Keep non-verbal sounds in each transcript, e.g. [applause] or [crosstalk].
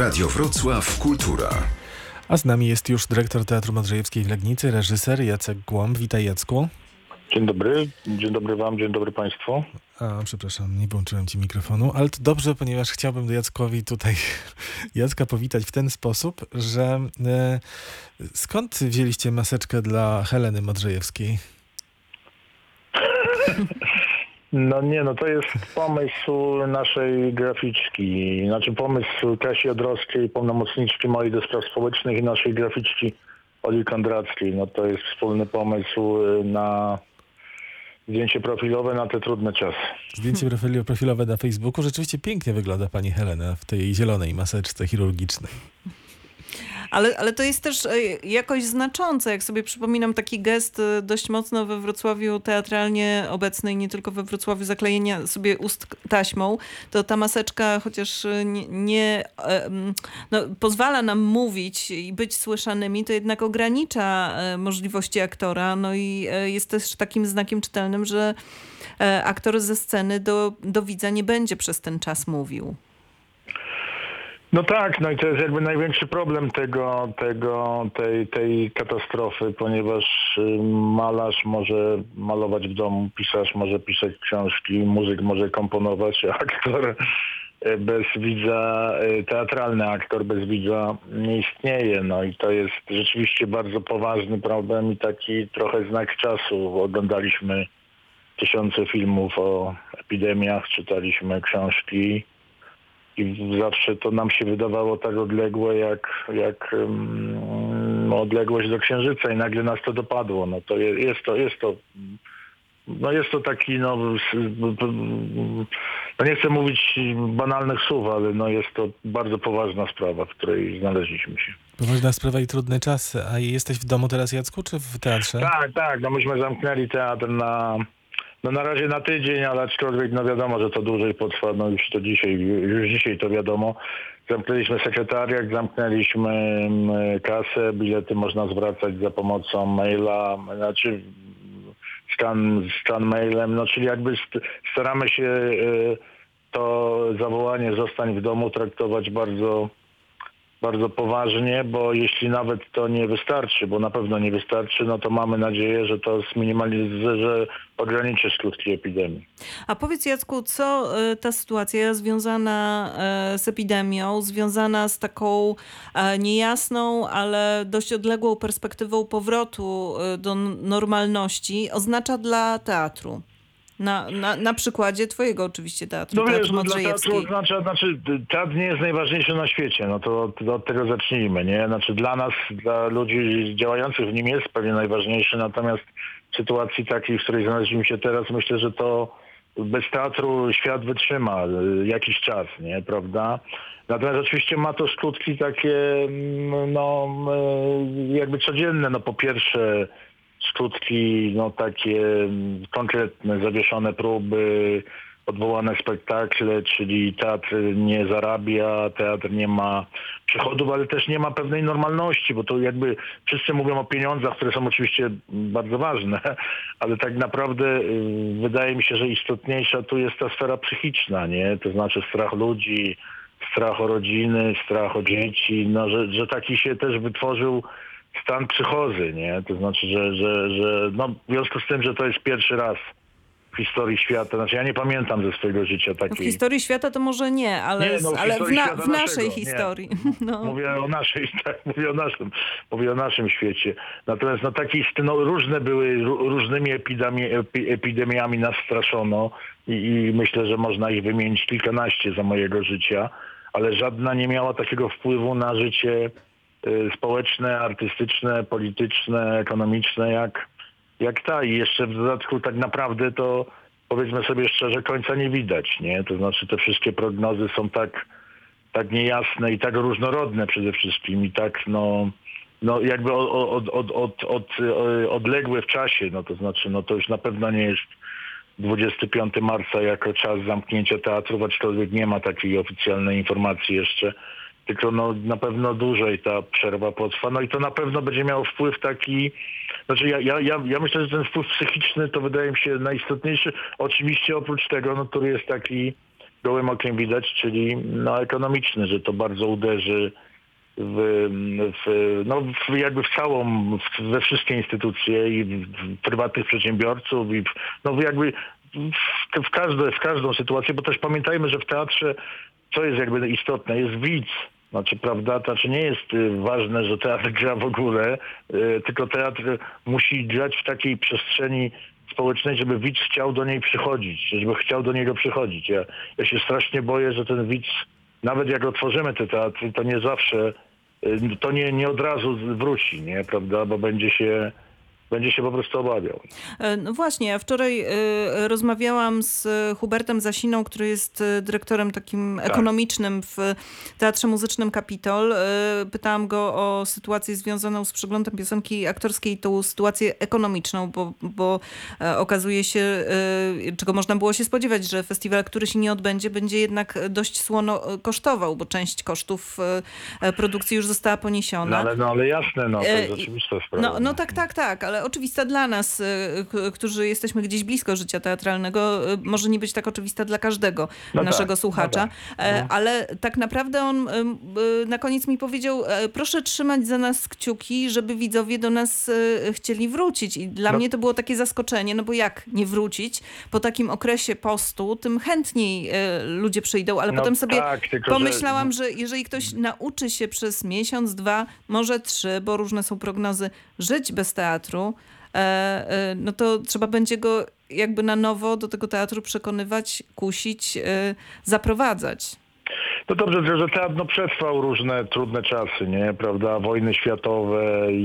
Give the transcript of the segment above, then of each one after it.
Radio Wrocław Kultura. A z nami jest już dyrektor Teatru Modrzejewskiej w Legnicy, reżyser Jacek Głąb. Witaj Jacku. Dzień dobry, dzień dobry wam, dzień dobry państwu. A, przepraszam, nie włączyłem ci mikrofonu, ale to dobrze, ponieważ chciałbym do Jackowi tutaj [laughs] Jacka powitać w ten sposób, że e, skąd wzięliście maseczkę dla Heleny Modrzejewskiej? [laughs] No nie, no to jest pomysł naszej graficzki, znaczy pomysł Kasi Odrowskiej, pełnomocniczki mojej do spraw społecznych i naszej graficzki Oli Kondrackiej. No to jest wspólny pomysł y, na zdjęcie profilowe na te trudne czasy. Zdjęcie profilowe na Facebooku. Rzeczywiście pięknie wygląda pani Helena w tej zielonej maseczce chirurgicznej. Ale, ale to jest też e, jakoś znaczące, jak sobie przypominam taki gest e, dość mocno we Wrocławiu teatralnie obecny i nie tylko we Wrocławiu zaklejenia sobie ust taśmą, to ta maseczka chociaż e, nie, nie no, pozwala nam mówić i być słyszanymi, to jednak ogranicza możliwości aktora, no i jest też takim znakiem czytelnym, że aktor ze sceny do, do widza nie będzie przez ten czas mówił. No tak, no i to jest jakby największy problem tego, tego, tej, tej katastrofy, ponieważ y, malarz może malować w domu, pisarz może pisać książki, muzyk może komponować, aktor y, bez widza, y, teatralny aktor bez widza nie istnieje. No i to jest rzeczywiście bardzo poważny problem i taki trochę znak czasu. Oglądaliśmy tysiące filmów o epidemiach, czytaliśmy książki i zawsze to nam się wydawało tak odległe jak, jak um, odległość do Księżyca i nagle nas to dopadło. No to je, jest to, jest to no jest to taki, no, no nie chcę mówić banalnych słów, ale no jest to bardzo poważna sprawa, w której znaleźliśmy się. Poważna sprawa i trudny czas. A jesteś w domu teraz, Jacku, czy w teatrze? Tak, tak, no myśmy zamknęli teatr na, no na razie na tydzień, ale aczkolwiek no wiadomo, że to dłużej potrwa, no już to dzisiaj, już dzisiaj to wiadomo. Zamknęliśmy sekretariat, zamknęliśmy mm, kasę, bilety można zwracać za pomocą maila, znaczy skan, skan mailem, no czyli jakby st- staramy się y, to zawołanie zostań w domu traktować bardzo bardzo poważnie, bo jeśli nawet to nie wystarczy, bo na pewno nie wystarczy, no to mamy nadzieję, że to zminimalizuje, że ograniczy skutki epidemii. A powiedz Jacku, co e, ta sytuacja związana e, z epidemią, związana z taką e, niejasną, ale dość odległą perspektywą powrotu do normalności oznacza dla teatru? Na, na, na przykładzie twojego oczywiście teatru, No Teatru no dla teatru Modrzejewskiej. oznacza, znaczy teatr nie jest najważniejszy na świecie, no to od, od tego zacznijmy, nie? Znaczy dla nas, dla ludzi działających w nim jest pewnie najważniejszy, natomiast w sytuacji takiej, w której znaleźliśmy się teraz, myślę, że to bez teatru świat wytrzyma y, jakiś czas, nie? Prawda? Natomiast oczywiście ma to skutki takie, mm, no, y, jakby codzienne. No po pierwsze skutki, no takie mm, konkretne, zawieszone próby, odwołane spektakle, czyli teatr nie zarabia, teatr nie ma przychodów, ale też nie ma pewnej normalności, bo to jakby wszyscy mówią o pieniądzach, które są oczywiście bardzo ważne, [laughs] ale tak naprawdę y, wydaje mi się, że istotniejsza tu jest ta sfera psychiczna, nie? To znaczy strach ludzi, strach o rodziny, strach o dzieci, no, że, że taki się też wytworzył stan psychozy, nie? To znaczy, że, że, że no, w związku z tym, że to jest pierwszy raz w historii świata, znaczy ja nie pamiętam ze swojego życia W takiej... historii świata to może nie, ale, Nie, no, w ale w, na, w naszej naszego, historii. [laughs] No. Mówię o naszej, [laughs] tak, mówię o naszym, mówię o naszym świecie. Natomiast no takie no, różne były, ró- różnymi epidemi, epi, epidemiami nas straszono i, i myślę, że można ich wymienić kilkanaście za mojego życia, ale żadna nie miała takiego wpływu na życie społeczne, artystyczne, polityczne, ekonomiczne jak, jak ta. I jeszcze w dodatku tak naprawdę to powiedzmy sobie szczerze, końca nie widać, nie? To znaczy te wszystkie prognozy są tak tak niejasne i tak różnorodne przede wszystkim i tak no, no jakby od, od, od, od, od, odległe w czasie, no to znaczy no to już na pewno nie jest 25 marca jako czas zamknięcia teatrów, aczkolwiek nie ma takiej oficjalnej informacji jeszcze, tylko no na pewno dłużej ta przerwa potrwa, no i to na pewno będzie miało wpływ taki, znaczy ja, ja, ja, ja myślę, że ten wpływ psychiczny to wydaje mi się najistotniejszy, oczywiście oprócz tego, no który jest taki gołym okiem widać, czyli no, ekonomiczny, że to bardzo uderzy w, w, no, w, jakby w całą, w, we wszystkie instytucje i w, w prywatnych przedsiębiorców i w, no jakby w, w, każde, w każdą sytuację, bo też pamiętajmy, że w teatrze co jest jakby istotne, jest widz. Znaczy, prawda, to znaczy nie jest y, ważne, że teatr [laughs] gra w ogóle, y, tylko teatr musi grać w takiej przestrzeni społecznej, żeby widz chciał do niej przychodzić, żeby chciał do niego przychodzić. Ja, ja się strasznie boję, że ten widz, nawet jak otworzymy te teatry, to nie zawsze, y, to nie, nie od razu wróci, nie, prawda, bo będzie się będzie się po prostu obawiał. E, No właśnie, ja wczoraj e, rozmawiałam z Hubertem Zasiną, który jest e, dyrektorem takim ekonomicznym w Teatrze Muzycznym Kapitol. Pytałam go o sytuację związaną z przeglądem piosenki aktorskiej, tą sytuację ekonomiczną, bo, bo okazuje się, czego można było się spodziewać, że festiwal, który się nie odbędzie, będzie jednak dość słono kosztował, bo część kosztów produkcji już została poniesiona. No ale, no, ale jasne, no, to jest oczywista sprawa. No, no tak, tak, tak, ale oczywista dla nas, y, którzy jesteśmy gdzieś blisko życia teatralnego, y, może nie być tak oczywista dla każdego No naszego tak, no słuchacza, tak. E, ale tak naprawdę on y, na koniec mi powiedział, e, proszę trzymać za nas kciuki, żeby widzowie do nas chcieli wrócić i dla No. mnie to było takie zaskoczenie, no bo jak nie wrócić po takim okresie postu, tym chętniej y, ludzie przyjdą, ale No potem sobie tak, tylko że- pomyślałam, że jeżeli ktoś nauczy się przez miesiąc, dwa, może trzy, bo różne są prognozy, żyć bez teatru, e, e, no to trzeba będzie go jakby na nowo do tego teatru przekonywać, kusić, e, zaprowadzać. No dobrze, że teatr no, przetrwał różne trudne czasy, nie? Prawda? Wojny światowe i,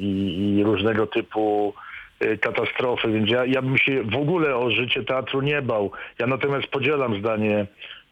i, i różnego typu katastrofy, więc ja, ja bym się w ogóle o życie teatru nie bał. Ja natomiast podzielam zdanie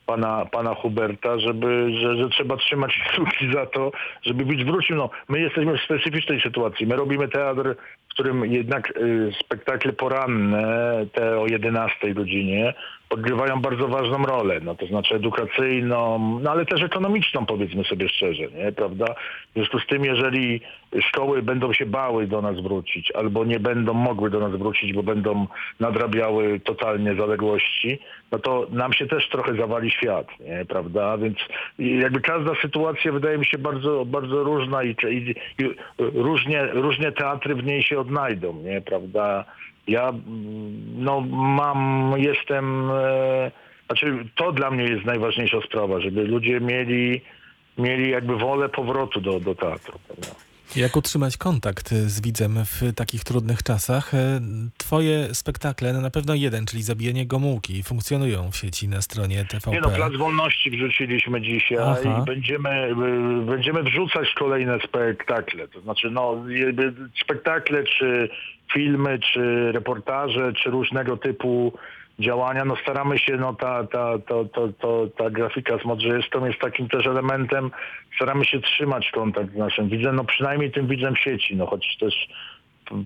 pana, pana Huberta, żeby, że, że trzeba trzymać kciuki za to, żeby widz wrócił. No, my jesteśmy w specyficznej sytuacji. My robimy teatr, którym jednak y, spektakle poranne, te o 11 godzinie, odgrywają bardzo ważną rolę, no to znaczy edukacyjną, no ale też ekonomiczną powiedzmy sobie szczerze, nie, prawda? W związku z tym, jeżeli szkoły będą się bały do nas wrócić, albo nie będą mogły do nas wrócić, bo będą nadrabiały totalnie zaległości, no to nam się też trochę zawali świat, nie, prawda? Więc jakby każda sytuacja wydaje mi się bardzo, bardzo różna i, i, i różnie, różnie teatry w niej się odnajdą, nie, prawda? Ja mm, no, mam, jestem, e, znaczy to dla mnie jest najważniejsza sprawa, żeby ludzie mieli, mieli jakby wolę powrotu do, do teatru. Prawda? Jak utrzymać kontakt z widzem w takich trudnych czasach? E, Twoje spektakle, no na pewno jeden, czyli Zabijanie Gomułki, funkcjonują w sieci na stronie TVP. Nie no, Plac Wolności wrzuciliśmy dzisiaj Aha. i będziemy, y, będziemy wrzucać kolejne spektakle. To znaczy, no, spektakle, czy filmy, czy reportaże, czy różnego typu działania. No staramy się, no ta, ta, to, to, to, ta grafika z Modrzejewską jest takim też elementem, staramy się trzymać kontakt z naszym widzem, no przynajmniej tym widzem w sieci, no choć też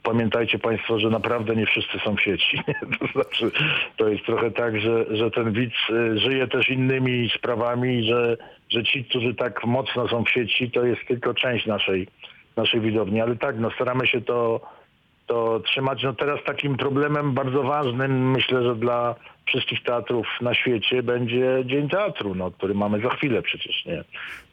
pamiętajcie Państwo, że naprawdę nie wszyscy są w sieci. [laughs] To znaczy, to jest trochę tak, że, że ten widz y, żyje też innymi sprawami, że, że ci, którzy tak mocno są w sieci, to jest tylko część naszej, naszej widowni. Ale tak, no staramy się to, to trzymać. No teraz takim problemem bardzo ważnym, myślę, że dla wszystkich teatrów na świecie będzie Dzień Teatru, no, który mamy za chwilę przecież, nie?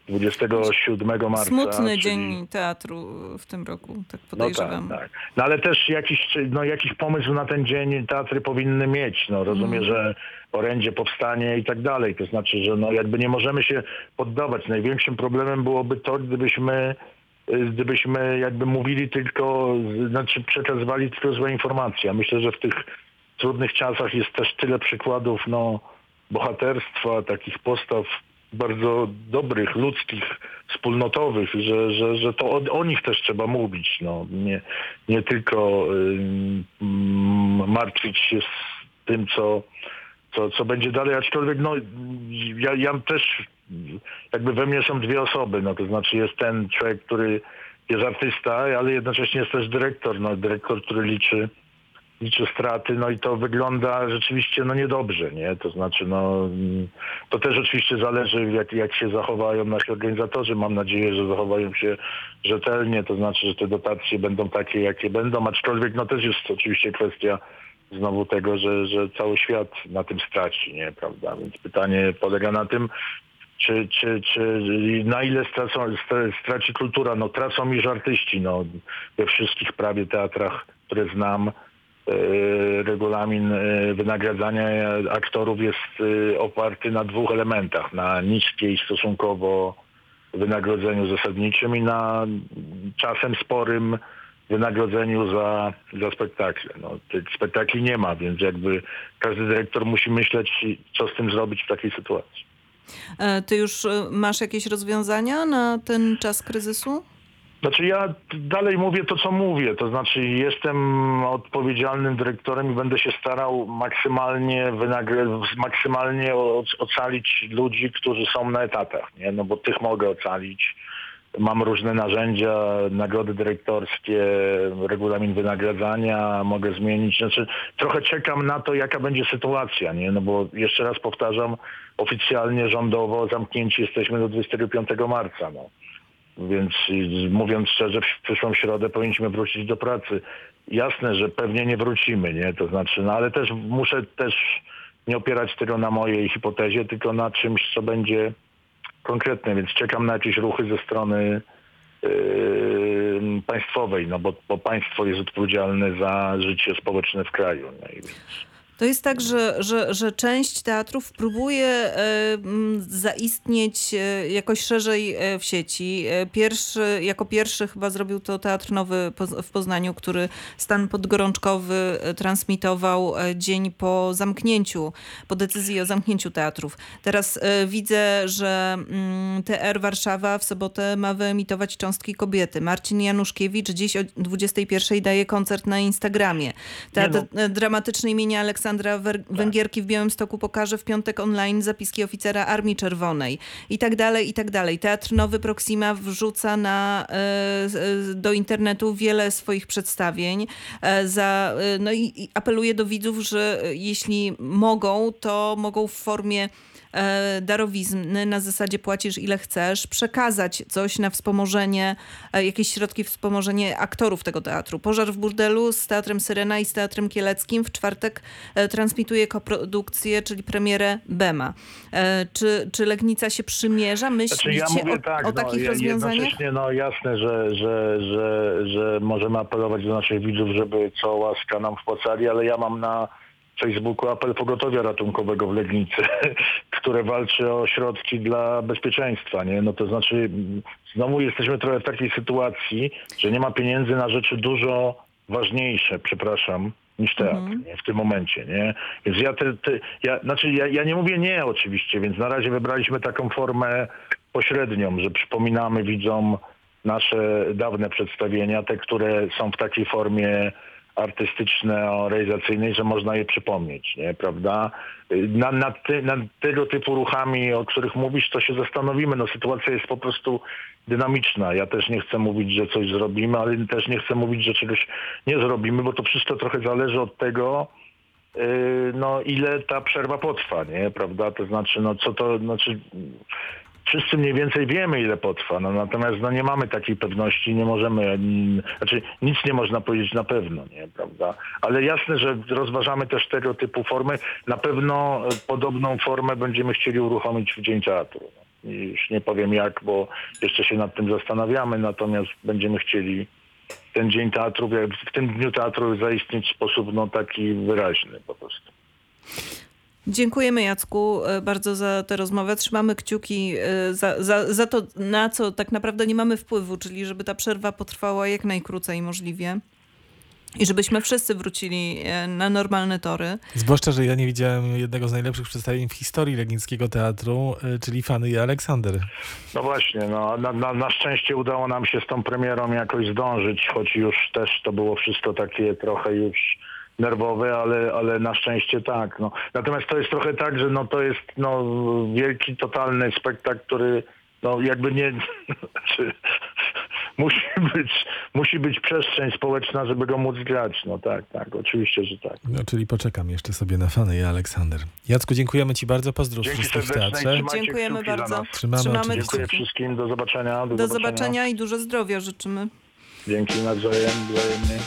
27 marca. Smutny czyli- dzień teatru w tym roku, tak no tak, podejrzewam. tak. No ale też jakiś, no, jakiś pomysł na ten dzień teatry powinny mieć. No rozumiem, że orędzie powstanie i tak dalej. To znaczy, że no jakby nie możemy się poddawać. Największym problemem byłoby to, gdybyśmy gdybyśmy jakby mówili tylko, znaczy przekazywali tylko złe informacje. Myślę, że w tych trudnych czasach jest też tyle przykładów no, bohaterstwa, takich postaw bardzo dobrych, ludzkich, wspólnotowych, że, że, że to o, o nich też trzeba mówić. No. Nie, nie tylko mm, martwić się z tym, co, co, co będzie dalej, aczkolwiek no, ja, ja też jakby we mnie są dwie osoby, no to znaczy jest ten człowiek, który jest artysta, ale jednocześnie jest też dyrektor, no dyrektor, który liczy liczy straty, no i to wygląda rzeczywiście no niedobrze, nie? To znaczy, no to też oczywiście zależy jak, jak się zachowają nasi organizatorzy. Mam nadzieję, że zachowają się rzetelnie, to znaczy, że te dotacje będą takie, jakie będą, aczkolwiek no też jest oczywiście kwestia znowu tego, że, że cały świat na tym straci, nie, prawda? Więc pytanie polega na tym, czy, czy, czy na ile stracą, stra- straci kultura? No tracą już artyści, no we wszystkich prawie teatrach, które znam, e, regulamin e, wynagradzania aktorów jest e, oparty na dwóch elementach. Na niskiej stosunkowo wynagrodzeniu zasadniczym i na czasem sporym wynagrodzeniu za, za spektakle. No, tych spektakli nie ma, więc jakby każdy dyrektor musi myśleć, co z tym zrobić w takiej sytuacji. E, Ty już e, masz jakieś rozwiązania na ten czas kryzysu? Znaczy ja dalej mówię to, co mówię, to znaczy jestem odpowiedzialnym dyrektorem i będę się starał maksymalnie, wynagr- maksymalnie ocalić ludzi, którzy są na etatach, nie? no bo tych mogę ocalić. Mam różne narzędzia, nagrody dyrektorskie, regulamin wynagradzania, mogę zmienić. Znaczy, trochę czekam na to, jaka będzie sytuacja, nie? No bo jeszcze raz powtarzam, oficjalnie rządowo zamknięci jesteśmy do 25 marca. No. Więc mówiąc szczerze, w przyszłą środę powinniśmy wrócić do pracy. Jasne, że pewnie nie wrócimy, nie? To znaczy, no ale też muszę też nie opierać tego na mojej hipotezie, tylko na czymś, co będzie konkretne, więc czekam na jakieś ruchy ze strony yy, państwowej, no bo, bo państwo jest odpowiedzialne za życie społeczne w kraju. No i więc To jest tak, że, że, że część teatrów próbuje e, zaistnieć e, jakoś szerzej e, w sieci. Pierwszy, jako pierwszy chyba zrobił to Teatr Nowy w Poznaniu, który stan podgorączkowy transmitował dzień po zamknięciu, po decyzji o zamknięciu teatrów. Teraz widzę, że mm, TR Warszawa w sobotę ma wyemitować Cząstki Kobiety. Marcin Januszkiewicz dziś o 21 daje koncert na Instagramie. Teatr no. dramatyczny imienia Aleksandra Wer- Węgierki w Białymstoku pokaże w piątek online zapiski oficera Armii Czerwonej i tak dalej, i tak dalej. Teatr Nowy Proxima wrzuca na, e, e, do internetu wiele swoich przedstawień e, za, no i, i apeluje do widzów, że jeśli mogą, to mogą w formie darowizny na zasadzie płacisz ile chcesz, przekazać coś na wspomożenie, e, jakieś środki wspomożenie aktorów tego teatru. Pożar w burdelu z Teatrem Syrena i z Teatrem Kieleckim w czwartek e, transmituje koprodukcję, czyli premierę Bema. E, Czy, czy Legnica się przymierza? Znaczy ja Myślicie mówię o, tak, o takich no, rozwiązaniach? jednocześnie no jasne, że, że, że, że możemy apelować do naszych widzów, żeby co łaska nam wpłacali, ale ja mam na Facebooku apel pogotowia ratunkowego w Legnicy, [laughs] które walczy o środki dla bezpieczeństwa, nie? No to znaczy mm, znowu jesteśmy trochę w takiej sytuacji, że nie ma pieniędzy na rzeczy dużo ważniejsze, przepraszam, niż teatr nie? w tym momencie, nie? Więc ja, te, te, ja, znaczy ja, ja nie mówię nie oczywiście, więc na razie wybraliśmy taką formę pośrednią, że przypominamy widzom nasze dawne przedstawienia, te, które są w takiej formie artystyczno-realizacyjnej, że można je przypomnieć, nie, prawda? Na, na, ty, na tego typu ruchami, o których mówisz, to się zastanowimy. No sytuacja jest po prostu dynamiczna. Ja też nie chcę mówić, że coś zrobimy, ale też nie chcę mówić, że czegoś nie zrobimy, bo to wszystko trochę zależy od tego, yy, no ile ta przerwa potrwa, nie, prawda? To znaczy, no co to, znaczy wszyscy mniej więcej wiemy, ile potrwa, no, natomiast no, nie mamy takiej pewności, nie możemy, mm, znaczy nic nie można powiedzieć na pewno, nie, prawda? Ale jasne, że rozważamy też tego typu formy. Na pewno e, podobną formę będziemy chcieli uruchomić w Dzień Teatru. Już nie powiem jak, bo jeszcze się nad tym zastanawiamy, natomiast będziemy chcieli ten Dzień Teatru, w tym Dniu Teatru zaistnieć w sposób no, taki wyraźny po prostu. Dziękujemy Jacku e, bardzo za tę rozmowę. Trzymamy kciuki e, za, za, za to, na co tak naprawdę nie mamy wpływu, czyli żeby ta przerwa potrwała jak najkrócej możliwie. I żebyśmy wszyscy wrócili e, na normalne tory. Zwłaszcza, że ja nie widziałem jednego z najlepszych przedstawień w historii Legnickiego Teatru, czyli Fany i Aleksander. No właśnie, no, na, na, na szczęście udało nam się z tą premierą jakoś zdążyć, choć już też to było wszystko takie trochę już nerwowe, ale, ale na szczęście tak. No. Natomiast to jest trochę tak, że no, to jest no, wielki, totalny spektakl, który no, jakby nie... [laughs] znaczy, [laughs] musi, być, musi być przestrzeń społeczna, żeby go móc grać. No tak, tak, oczywiście, że tak. No, czyli poczekam jeszcze sobie na Fany i Aleksander. Jacku, dziękujemy ci bardzo. Pozdrów Dzięki wszystkich w teatrze. Dziękujemy bardzo. Trzymamy Trzymamy. Dziękuję wszystkim, do zobaczenia. Do, Do zobaczenia i dużo zdrowia życzymy. Dzięki nawzajem, wzajemnie.